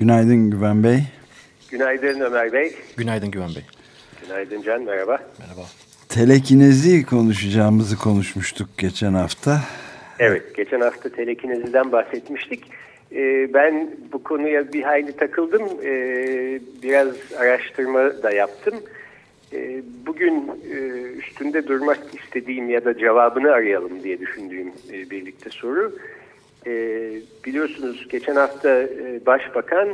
Günaydın Güven Bey. Günaydın Ömer Bey. Günaydın Güven Bey. Günaydın Can, merhaba. Merhaba. Telekinezi konuşacağımızı konuşmuştuk geçen hafta. Evet, geçen hafta telekineziden bahsetmiştik. Ee, ben bu konuya bir hayli takıldım. Ee, biraz araştırma da yaptım. Ee, bugün e, üstünde durmak istediğim ya da cevabını arayalım diye düşündüğüm e, birlikte soru. Ee, biliyorsunuz geçen hafta e, Başbakan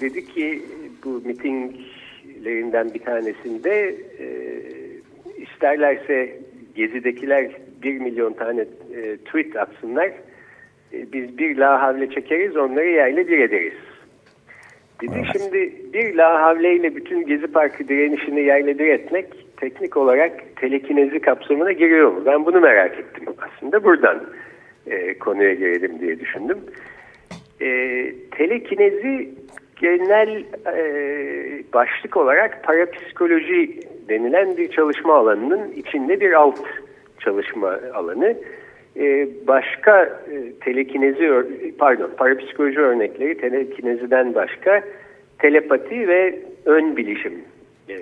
dedi ki bu mitinglerinden bir tanesinde isterlerse Gezi'dekiler bir milyon tane tweet atsınlar. Biz bir la havle çekeriz onları yerle bir ederiz dedi. Evet. Şimdi bir la havleyle bütün Gezi Parkı direnişini yerle etmek teknik olarak telekinezi kapsamına giriyor mu? Ben bunu merak ettim aslında buradan e, konuya girelim diye düşündüm. E, telekinezi genel e, başlık olarak parapsikoloji denilen bir çalışma alanının içinde bir alt çalışma alanı. Ee, başka e, telekinezi pardon parapsikoloji örnekleri telekineziden başka telepati ve ön bilişim e,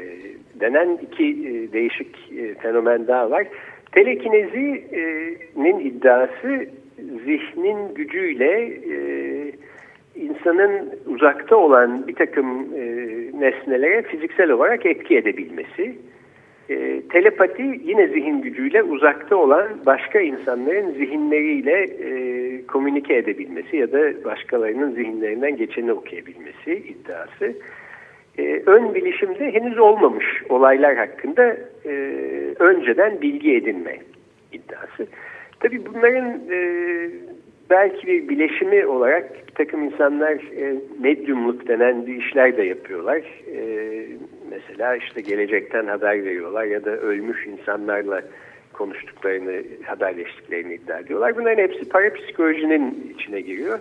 denen iki e, değişik fenomen daha var. Telekinezinin iddiası zihnin gücüyle insanın uzakta olan bir takım nesnelere fiziksel olarak etki edebilmesi. E, telepati yine zihin gücüyle uzakta olan başka insanların zihinleriyle e, komünike edebilmesi ya da başkalarının zihinlerinden geçeni okuyabilmesi iddiası. E, ön bilişimde henüz olmamış olaylar hakkında e, önceden bilgi edinme iddiası. Tabii bunların e, belki bir bileşimi olarak bir takım insanlar e, medyumluk denen bir işler de yapıyorlar. E, mesela işte gelecekten haber veriyorlar ya da ölmüş insanlarla konuştuklarını, haberleştiklerini iddia ediyorlar. Bunların hepsi parapsikolojinin içine giriyor.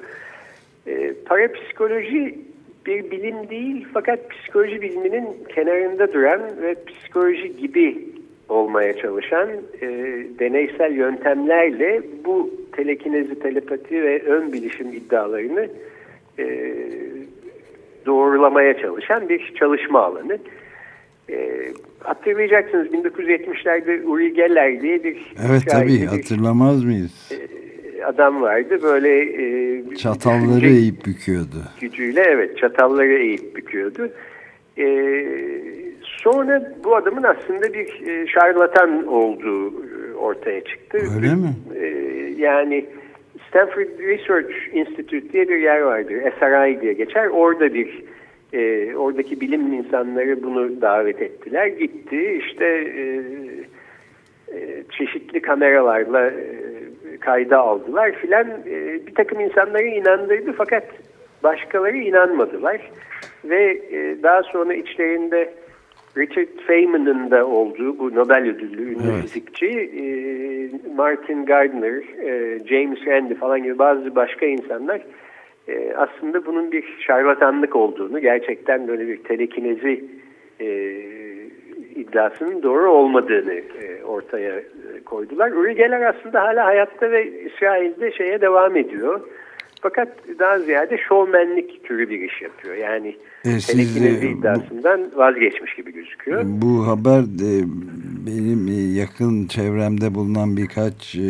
E, parapsikoloji bir bilim değil fakat psikoloji biliminin kenarında duran ve psikoloji gibi olmaya çalışan e, deneysel yöntemlerle bu telekinezi, telepati ve ön bilişim iddialarını e, doğrulamaya çalışan bir çalışma alanı. E, hatırlayacaksınız 1970'lerde Uri Geller diye bir Evet tabii hatırlamaz mıyız? E, adam vardı böyle e, çatalları eğip büküyordu. Gücüyle evet çatalları eğip büküyordu. E, sonra bu adamın aslında bir e, şarlatan olduğu e, ortaya çıktı. Öyle mi? E, yani Stanford Research Institute diye bir yer vardır. SRI diye geçer. Orada bir e, oradaki bilim insanları bunu davet ettiler. Gitti işte e, e, çeşitli kameralarla e, kayda aldılar filan. E, bir takım insanları inandırdı fakat başkaları inanmadılar. Ve e, daha sonra içlerinde Richard Feynman'ın da olduğu bu Nobel ödüllü ünlü evet. fizikçi e, Martin Gardner, e, James Randi falan gibi bazı başka insanlar e, aslında bunun bir şarlatanlık olduğunu, gerçekten böyle bir telekinezi e, iddiasının doğru olmadığını e, ortaya e, koydular. Uri Geller aslında hala hayatta ve İsrail'de şeye devam ediyor. Fakat daha ziyade şovmenlik türü bir iş yapıyor. Yani e, telekinezi iddiasından bu, vazgeçmiş gibi gözüküyor. Bu haber de benim yakın çevremde bulunan birkaç e,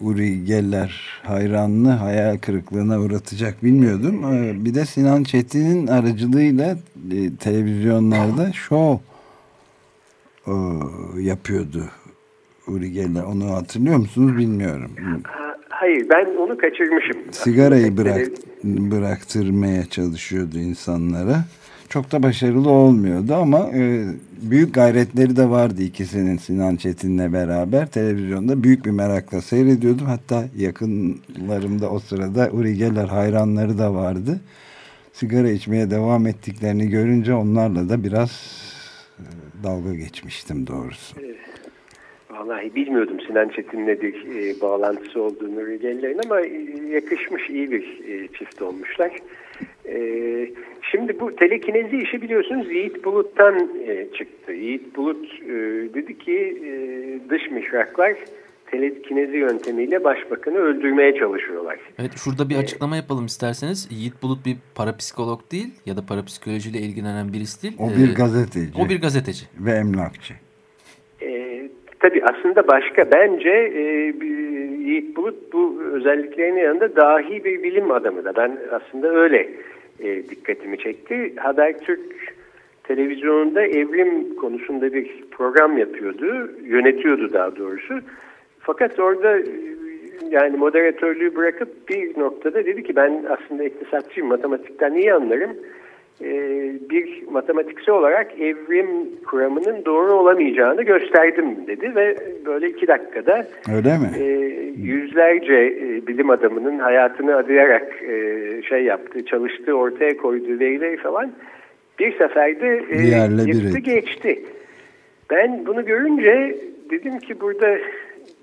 Uri Geller hayranını hayal kırıklığına uğratacak bilmiyordum. E, bir de Sinan Çetin'in aracılığıyla e, televizyonlarda şov e, yapıyordu Uri Geller. Onu hatırlıyor musunuz bilmiyorum. Hayır ben onu kaçırmışım. Sigarayı bırak, bıraktırmaya çalışıyordu insanlara. çok da başarılı olmuyordu ama e, büyük gayretleri de vardı ikisinin Sinan Çetin'le beraber televizyonda büyük bir merakla seyrediyordum. Hatta yakınlarımda o sırada Uri Geller hayranları da vardı. Sigara içmeye devam ettiklerini görünce onlarla da biraz dalga geçmiştim doğrusu. Vallahi bilmiyordum Sinan Çetin'le bir e, bağlantısı olduğunu Uri Geller'in ama e, yakışmış iyi bir e, çift olmuşlar. E, şimdi bu telekinezi işi biliyorsunuz Yiğit Bulut'tan e, çıktı. Yiğit Bulut e, dedi ki e, dış mihraklar telekinezi yöntemiyle başbakanı öldürmeye çalışıyorlar. Evet şurada bir açıklama yapalım isterseniz. Yiğit Bulut bir parapsikolog değil ya da parapsikolojiyle ilgilenen birisi değil. O bir Ee, gazeteci. O bir gazeteci. Ve emlakçı. E, tabii aslında başka bence e, Yiğit Bulut bu özelliklerinin yanında dahi bir bilim adamı da. Ben aslında öyle e, dikkatimi çekti. Habertürk televizyonunda evrim konusunda bir program yapıyordu. Yönetiyordu daha doğrusu. Fakat orada e, yani moderatörlüğü bırakıp bir noktada dedi ki ben aslında iktisatçıyım, matematikten iyi anlarım. Ee, bir matematiksel olarak evrim kuramının doğru olamayacağını gösterdim dedi ve böyle iki dakikada Öyle mi? e, yüzlerce e, bilim adamının hayatını adayarak e, şey yaptığı, çalıştığı, ortaya koyduğu verileri falan bir seferde e, yıktı geçti. Ben bunu görünce dedim ki burada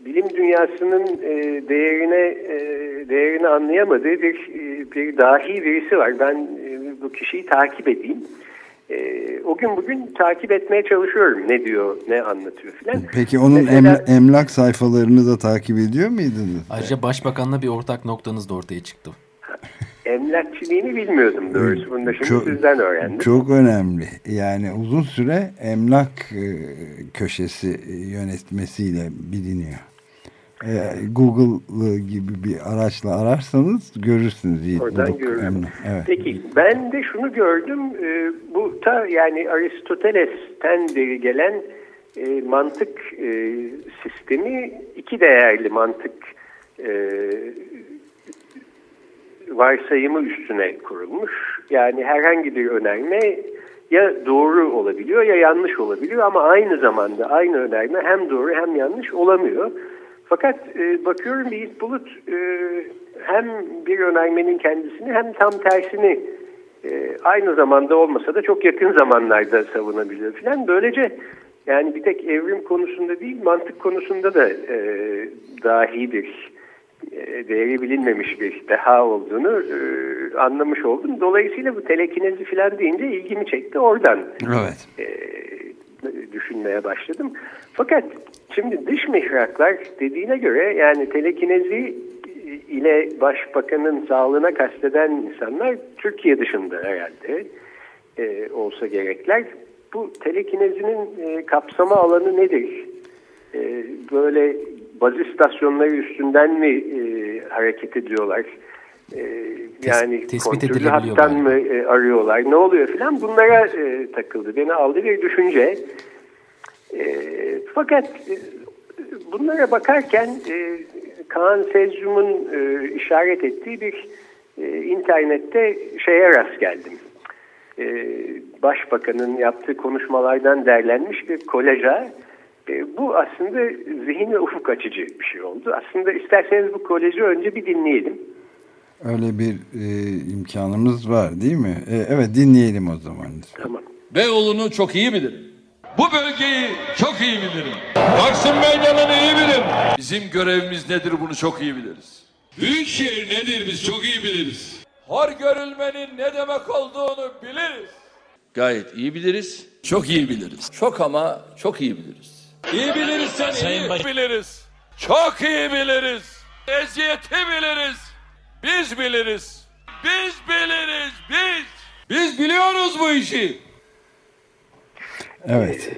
bilim dünyasının e, değerine e, değerini anlayamadığı bir e, bir dahi birisi var. Ben e, bu kişiyi takip edeyim. E, o gün bugün takip etmeye çalışıyorum. Ne diyor, ne anlatıyor filan. Peki onun Mesela- emla- emlak sayfalarını da takip ediyor muydunuz? Ayrıca başbakanla bir ortak noktanız da ortaya çıktı. Emlakçiliğini bilmiyordum doğrusu. Bunu da şimdi sizden öğrendim. Çok önemli. Yani uzun süre emlak e, köşesi e, yönetmesiyle biliniyor. E, Google gibi bir araçla ararsanız görürsünüz. Yiğit Oradan emlak. Evet. Peki ben de şunu gördüm. bu ta yani Aristoteles'ten beri gelen mantık sistemi iki değerli mantık varsayımı üstüne kurulmuş. Yani herhangi bir önerme ya doğru olabiliyor ya yanlış olabiliyor ama aynı zamanda aynı önerme hem doğru hem yanlış olamıyor. Fakat e, bakıyorum Yiğit Bulut e, hem bir önermenin kendisini hem tam tersini e, aynı zamanda olmasa da çok yakın zamanlarda savunabiliyor filan. Böylece yani bir tek evrim konusunda değil mantık konusunda da e, dahi bir değeri bilinmemiş bir deha olduğunu e, anlamış oldum. Dolayısıyla bu telekinezi filan deyince ilgimi çekti oradan Evet. e, düşünmeye başladım. Fakat şimdi dış mihraklar dediğine göre yani telekinezi ile başbakanın sağlığına kasteden insanlar Türkiye dışında herhalde e, olsa gerekler. Bu telekinezinin e, kapsama alanı nedir? E, böyle baz istasyonları üstünden mi e, hareket ediyorlar? E, yani tespit kontrollü hattan mı e, arıyorlar? Ne oluyor filan? Bunlara e, takıldı. Beni aldı bir düşünce. E, fakat e, bunlara bakarken e, Kaan Sezyum'un e, işaret ettiği bir e, internette şeye rast geldim. E, Başbakanın yaptığı konuşmalardan derlenmiş bir kolaja. E, bu aslında zihin ve ufuk açıcı bir şey oldu. Aslında isterseniz bu kolajı önce bir dinleyelim. Öyle bir e, imkanımız var değil mi? E, evet dinleyelim o zaman. Tamam. Beyoğlu'nu çok iyi bilirim. Bu bölgeyi çok iyi bilirim. Taksim Meydanı'nı iyi bilirim. Bizim görevimiz nedir bunu çok iyi biliriz. Büyükşehir nedir biz çok iyi biliriz. Hor görülmenin ne demek olduğunu biliriz. Gayet iyi biliriz. Çok iyi biliriz. Çok ama çok iyi biliriz. İyi biliriz sen iyi biliriz. Çok iyi biliriz. Eziyeti biliriz. Biz biliriz. Biz biliriz biz. Biz biliyoruz bu işi. Evet.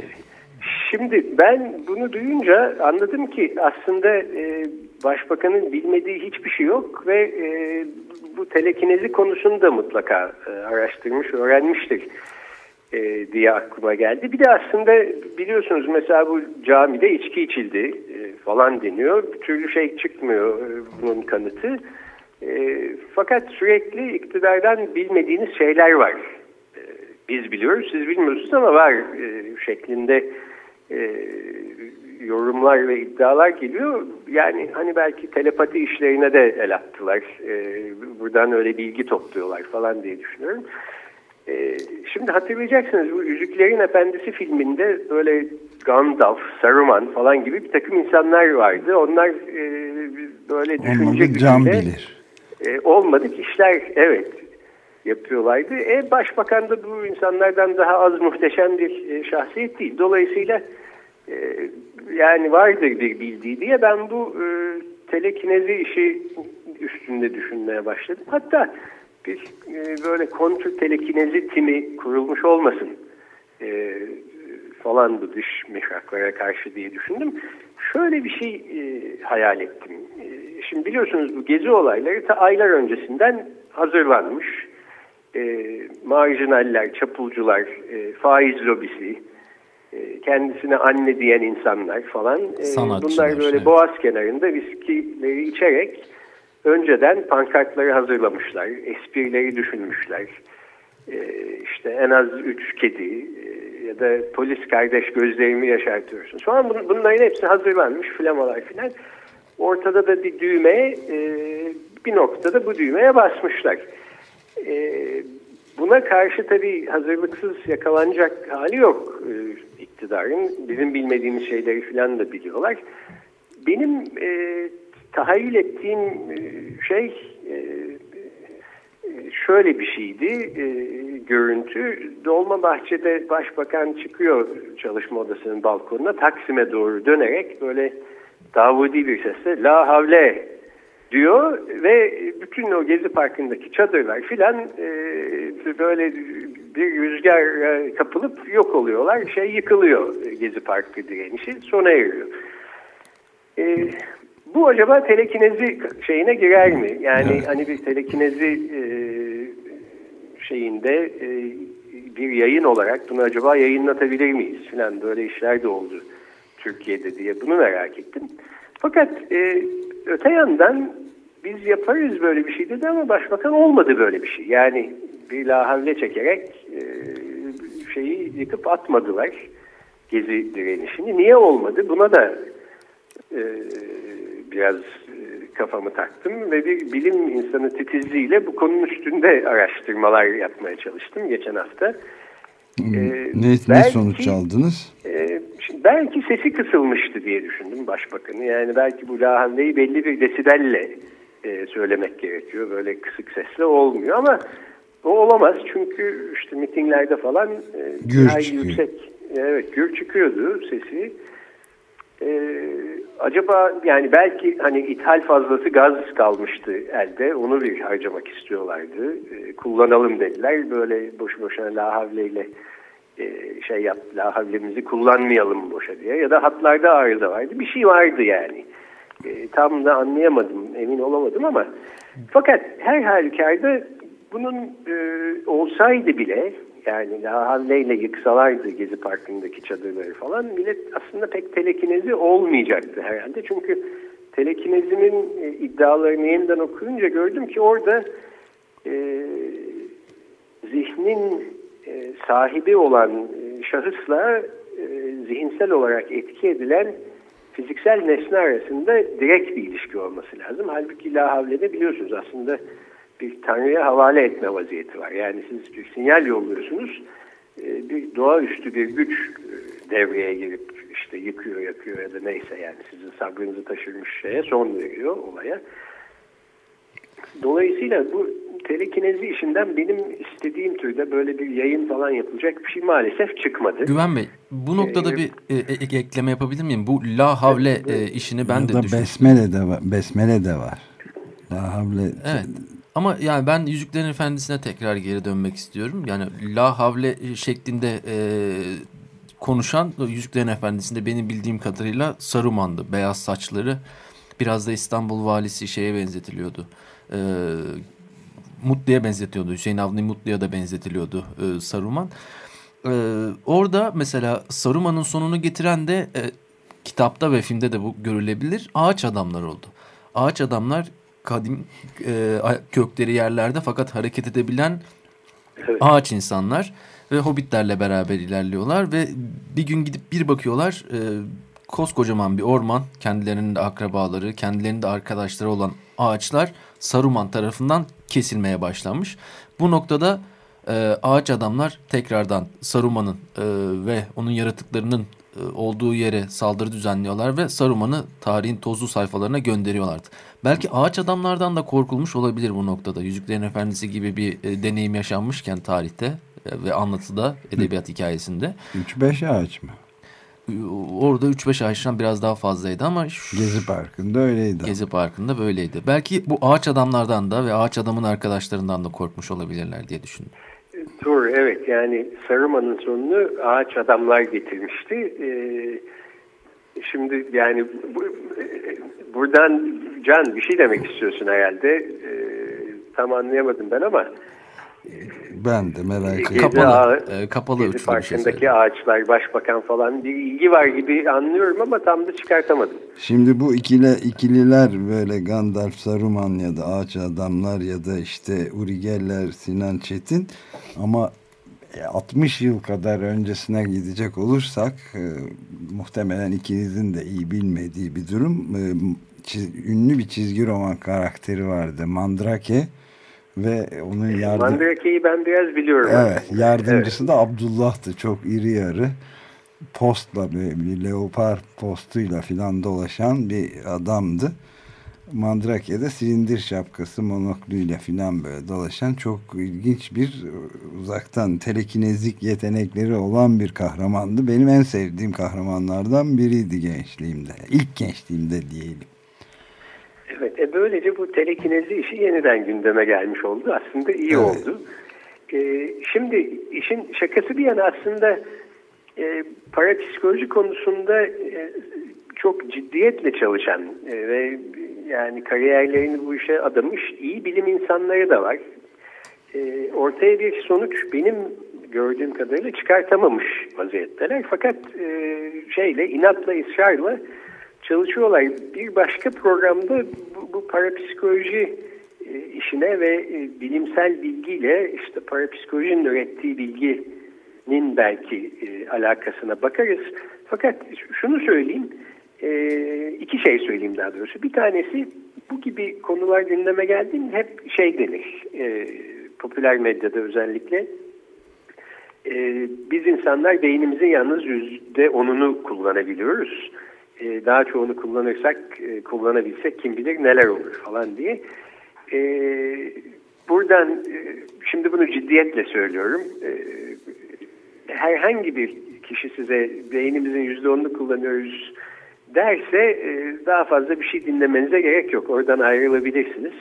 Şimdi ben bunu duyunca anladım ki aslında e, başbakanın bilmediği hiçbir şey yok ve e, bu telekinezi konusunu da mutlaka e, araştırmış, öğrenmiştir e, diye aklıma geldi. Bir de aslında biliyorsunuz mesela bu camide içki içildi e, falan deniyor. Bir türlü şey çıkmıyor e, bunun kanıtı. E, fakat sürekli iktidardan bilmediğiniz şeyler var. E, biz biliyoruz siz bilmiyorsunuz ama var e, şeklinde e, yorumlar ve iddialar geliyor. Yani hani belki telepati işlerine de el attılar. E, buradan öyle bilgi topluyorlar falan diye düşünüyorum. E, şimdi hatırlayacaksınız bu Yüzüklerin Efendisi filminde böyle Gandalf, Saruman falan gibi bir takım insanlar vardı. Onlar e, böyle düşünce Olmadı can bilir. E, olmadık işler evet yapıyorlardı. E, başbakan da bu insanlardan daha az muhteşem bir e, şahsiyet değil. Dolayısıyla e, yani vardır bir bildiği diye ben bu e, telekinezi işi üstünde düşünmeye başladım. Hatta bir e, böyle kontr telekinezi timi kurulmuş olmasın e, falan bu dış mihraklara karşı diye düşündüm. Şöyle bir şey e, hayal ettim. E, şimdi biliyorsunuz bu gezi olayları ta aylar öncesinden hazırlanmış. E, marjinaller, çapulcular, e, faiz lobisi, e, kendisine anne diyen insanlar falan. E, bunlar böyle evet. boğaz kenarında viskileri içerek önceden pankartları hazırlamışlar, esprileri düşünmüşler. E, işte en az üç kedi e, ya da polis kardeş gözlerimi yaşartıyorsun. Sonra bun, bunların hepsi hazırlanmış, flamalar filan. Ortada da bir düğme, e, bir noktada bu düğmeye basmışlar. E, buna karşı tabii hazırlıksız yakalanacak hali yok iktidarın. Bizim bilmediğimiz şeyleri filan da biliyorlar. Benim tahayyül ettiğim e, şey e, şöyle bir şeydi e, görüntü. Dolmabahçe'de başbakan çıkıyor çalışma odasının balkonuna Taksim'e doğru dönerek böyle Davudi bir sesle la havle diyor ve bütün o Gezi Parkı'ndaki çadırlar filan e, böyle bir rüzgar kapılıp yok oluyorlar. Şey yıkılıyor Gezi Parkı direnişi sona eriyor. E, bu acaba telekinezi şeyine girer mi? Yani evet. hani bir telekinezi e, şeyinde e, bir yayın olarak bunu acaba yayınlatabilir miyiz filan böyle işler de oldu Türkiye'de diye bunu merak ettim. Fakat e, öte yandan biz yaparız böyle bir şey dedi ama başbakan olmadı böyle bir şey. Yani bir lahavle çekerek e, şeyi yıkıp atmadılar gezi direnişini. Niye olmadı? Buna da e, biraz e, kafamı taktım ve bir bilim insanı titizliğiyle bu konunun üstünde araştırmalar yapmaya çalıştım geçen hafta. Ee, ne, belki, ne sonuç aldınız? E, belki sesi kısılmıştı diye düşündüm başbakanı. Yani belki bu lahandeyi belli bir desibelle e, söylemek gerekiyor. Böyle kısık sesle olmuyor ama o olamaz çünkü işte mitinglerde falan e, gür yüksek evet gür çıkıyordu sesi. E, acaba yani belki hani ithal fazlası gaz kalmıştı elde onu bir harcamak istiyorlardı. E, kullanalım dediler böyle boş boşuna lahavleyle e, şey yap lahavlemizi kullanmayalım boşa diye ya da hatlarda arıza vardı bir şey vardı yani. E, tam da anlayamadım, emin olamadım ama fakat her halükarda bunun e, olsaydı bile yani Lahavle'yle yıksalardı Gezi Parkı'ndaki çadırları falan millet aslında pek telekinezi olmayacaktı herhalde. Çünkü telekinezimin e, iddialarını yeniden okuyunca gördüm ki orada e, zihnin e, sahibi olan e, şahısla e, zihinsel olarak etki edilen fiziksel nesne arasında direkt bir ilişki olması lazım. Halbuki La Havle'de biliyorsunuz aslında bir tanrıya havale etme vaziyeti var. Yani siz bir sinyal yolluyorsunuz, e, bir doğaüstü bir güç e, devreye girip işte yıkıyor, yakıyor ya da neyse yani sizin sabrınızı taşırmış şeye son veriyor olaya. Dolayısıyla bu telekinezi işinden benim istediğim türde böyle bir yayın falan yapılacak bir şey maalesef çıkmadı. Güven Bey bu noktada ee, bir e, e, ekleme yapabilir miyim? Bu la havle e, işini ben de düşünüyorum. Besmele de var. Besmele de var. La havle. Evet. Ama yani ben Yüzüklerin Efendisi'ne tekrar geri dönmek istiyorum. Yani la havle şeklinde e, konuşan Yüzüklerin Efendisi'nde benim bildiğim kadarıyla Saruman'dı. Beyaz saçları biraz da İstanbul valisi şeye benzetiliyordu. E, Mutlu'ya benzetiyordu. Hüseyin Avni Mutlu'ya da benzetiliyordu e, Saruman. E, orada mesela Saruman'ın sonunu getiren de e, kitapta ve filmde de bu görülebilir. Ağaç adamlar oldu. Ağaç adamlar kadim e, kökleri yerlerde fakat hareket edebilen evet. ağaç insanlar. ve hobbitlerle beraber ilerliyorlar ve bir gün gidip bir bakıyorlar e, koskocaman bir orman kendilerinin de akrabaları kendilerinin de arkadaşları olan ağaçlar Saruman tarafından kesilmeye başlanmış. Bu noktada e, ağaç adamlar tekrardan Saruman'ın e, ve onun yaratıklarının olduğu yere saldırı düzenliyorlar ve Saruman'ı tarihin tozlu sayfalarına gönderiyorlardı. Belki ağaç adamlardan da korkulmuş olabilir bu noktada. Yüzüklerin Efendisi gibi bir e, deneyim yaşanmışken tarihte e, ve anlatıda edebiyat hikayesinde. 3-5 ağaç mı? Orada 3-5 ağaçtan biraz daha fazlaydı ama... Şu, Gezi Parkı'nda öyleydi. Gezi Parkı'nda böyleydi. Belki bu ağaç adamlardan da ve ağaç adamın arkadaşlarından da korkmuş olabilirler diye düşündüm. Doğru evet yani Saruman'ın sonunu ağaç adamlar getirmişti. Ee, şimdi yani bu, buradan Can bir şey demek istiyorsun herhalde. Ee, tam anlayamadım ben ama ben de merak ettim. Kapalı, e, kapalı Gezi Parkı'ndaki şey ağaçlar, başbakan falan bir ilgi var gibi anlıyorum ama tam da çıkartamadım. Şimdi bu ikili, ikililer böyle Gandalf, Saruman ya da Ağaç Adamlar ya da işte Uri Geller, Sinan Çetin ama 60 yıl kadar öncesine gidecek olursak e, muhtemelen ikinizin de iyi bilmediği bir durum. E, çiz, ünlü bir çizgi roman karakteri vardı. Mandrake ve onun yardım... Mandrake'yi ben biraz biliyorum. Evet. Yardımcısı evet. da Abdullah'tı. Çok iri yarı. Postla bir leopar postuyla filan dolaşan bir adamdı. Mandrake'de silindir şapkası monokluyla filan böyle dolaşan çok ilginç bir uzaktan telekinezik yetenekleri olan bir kahramandı. Benim en sevdiğim kahramanlardan biriydi gençliğimde. İlk gençliğimde diyelim. Evet, e böylece bu telekinezi işi yeniden gündeme gelmiş oldu. Aslında iyi evet. oldu. E, şimdi işin şakası bir yana aslında e, parapsikoloji konusunda e, çok ciddiyetle çalışan e, ve yani kariyerlerini bu işe adamış iyi bilim insanları da var. E, ortaya bir sonuç benim gördüğüm kadarıyla çıkartamamış vaziyetteler. Fakat e, şeyle inatla ısrarla çalışıyorlar. Bir başka programda bu, bu parapsikoloji e, işine ve e, bilimsel bilgiyle işte parapsikolojinin ürettiği bilginin belki e, alakasına bakarız. Fakat şunu söyleyeyim, iki şey söyleyeyim daha doğrusu. Bir tanesi bu gibi konular gündeme geldiğinde hep şey denir, popüler medyada özellikle. Biz insanlar beynimizin yalnız yüzde onunu kullanabiliyoruz e, daha çoğunu kullanırsak, e, kullanabilsek kim bilir neler olur falan diye. E, buradan e, şimdi bunu ciddiyetle söylüyorum. E, herhangi bir kişi size beynimizin yüzde onunu kullanıyoruz derse daha fazla bir şey dinlemenize gerek yok. Oradan ayrılabilirsiniz.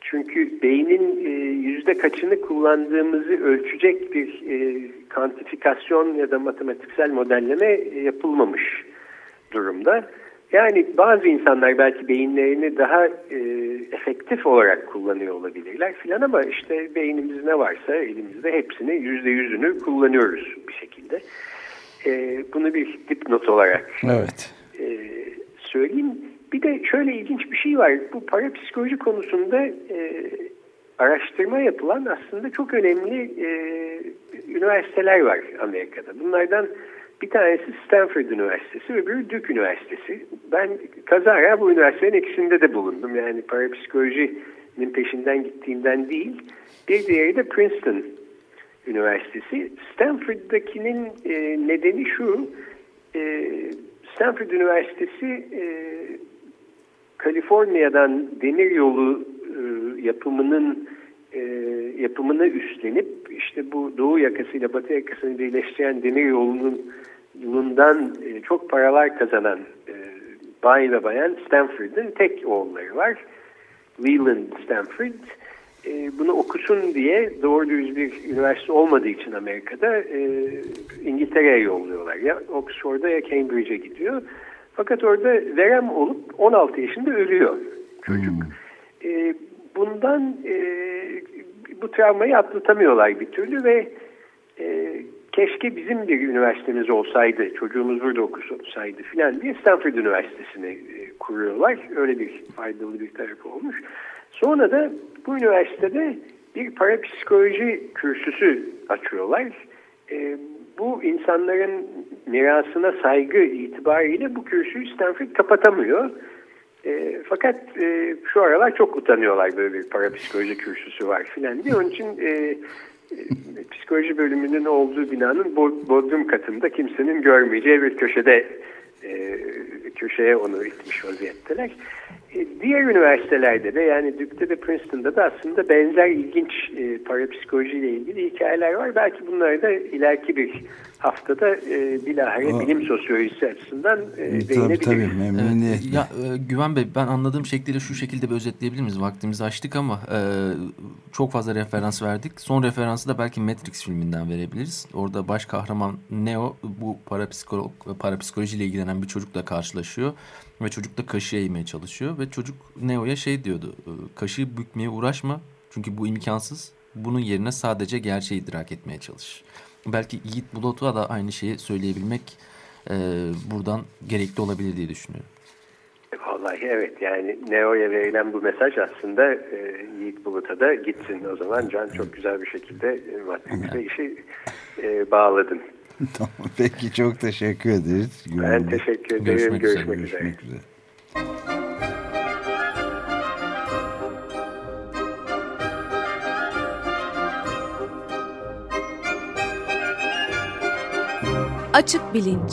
Çünkü beynin yüzde kaçını kullandığımızı ölçecek bir e, kantifikasyon ya da matematiksel modelleme yapılmamış durumda. Yani bazı insanlar belki beyinlerini daha e, efektif olarak kullanıyor olabilirler filan ama işte beynimiz ne varsa elimizde hepsini yüzde yüzünü kullanıyoruz bir şekilde. E, bunu bir dipnot olarak evet. e, söyleyeyim. Bir de şöyle ilginç bir şey var. Bu parapsikoloji konusunda e, araştırma yapılan aslında çok önemli e, üniversiteler var Amerika'da. Bunlardan bir tanesi Stanford Üniversitesi, öbürü Duke Üniversitesi. Ben kazara bu üniversitenin ikisinde de bulundum. Yani parapsikolojinin peşinden gittiğimden değil. Bir diğeri de Princeton Üniversitesi. Stanford'dakinin e, nedeni şu, e, Stanford Üniversitesi e, Kaliforniya'dan demir yolu e, yapımının e, yapımını üstlenip işte bu doğu yakasıyla batı yakasını birleştiren demir yolunun yılından e, çok paralar kazanan e, bay ve bayan Stanford'ın tek oğulları var. Leland Stanford. E, bunu okusun diye doğru düz bir üniversite olmadığı için Amerika'da e, İngiltere'ye yolluyorlar. Ya Oxford'a ya Cambridge'e gidiyor. Fakat orada verem olup 16 yaşında ölüyor çocuk. Hmm. E, bundan e, bu travmayı atlatamıyorlar bir türlü ve e, keşke bizim bir üniversitemiz olsaydı, çocuğumuz burada okusaydı filan diye Stanford Üniversitesi'ni e, kuruyorlar. Öyle bir faydalı bir tarafı olmuş. Sonra da bu üniversitede bir parapsikoloji kürsüsü açıyorlar. E, bu insanların mirasına saygı itibariyle bu kürsüyü Stanford kapatamıyor. E, fakat e, şu aralar çok utanıyorlar böyle bir parapsikoloji kürsüsü var filan diye. Onun için e, e, psikoloji bölümünün olduğu binanın bodrum katında kimsenin görmeyeceği bir köşede e, köşeye onu itmiş vaziyetteler. E, diğer üniversitelerde de yani Duke'de de Princeton'da da aslında benzer ilginç e, parapsikolojiyle ilgili hikayeler var. Belki bunları da ileriki bir haftada e, bilahare Aa, bilim sosyolojisi açısından e, değinebiliriz. Tabii memnuniyetle. Evet, ya, e, Güven Bey ben anladığım şekliyle şu şekilde bir özetleyebilir miyiz? Vaktimizi açtık ama e, çok fazla referans verdik. Son referansı da belki Matrix filminden verebiliriz. Orada baş kahraman Neo bu parapsikolog, parapsikolojiyle ilgilenen bir çocukla karşılaşıyor. Ve çocuk da kaşı eğmeye çalışıyor. Ve çocuk Neo'ya şey diyordu. E, kaşı bükmeye uğraşma. Çünkü bu imkansız. Bunun yerine sadece gerçeği idrak etmeye çalış. Belki Yiğit Bulut'a da aynı şeyi söyleyebilmek e, buradan gerekli olabilir diye düşünüyorum. Vallahi evet yani Neo'ya verilen bu mesaj aslında e, Yiğit Bulut'a da gitsin o zaman Can çok güzel bir şekilde e, Matrix'e işi e, bağladın. tamam peki çok teşekkür ederiz. Ben teşekkür ederim. Görüşmek, Görüşmek üzere. Görüşmek üzere. Açık Bilinç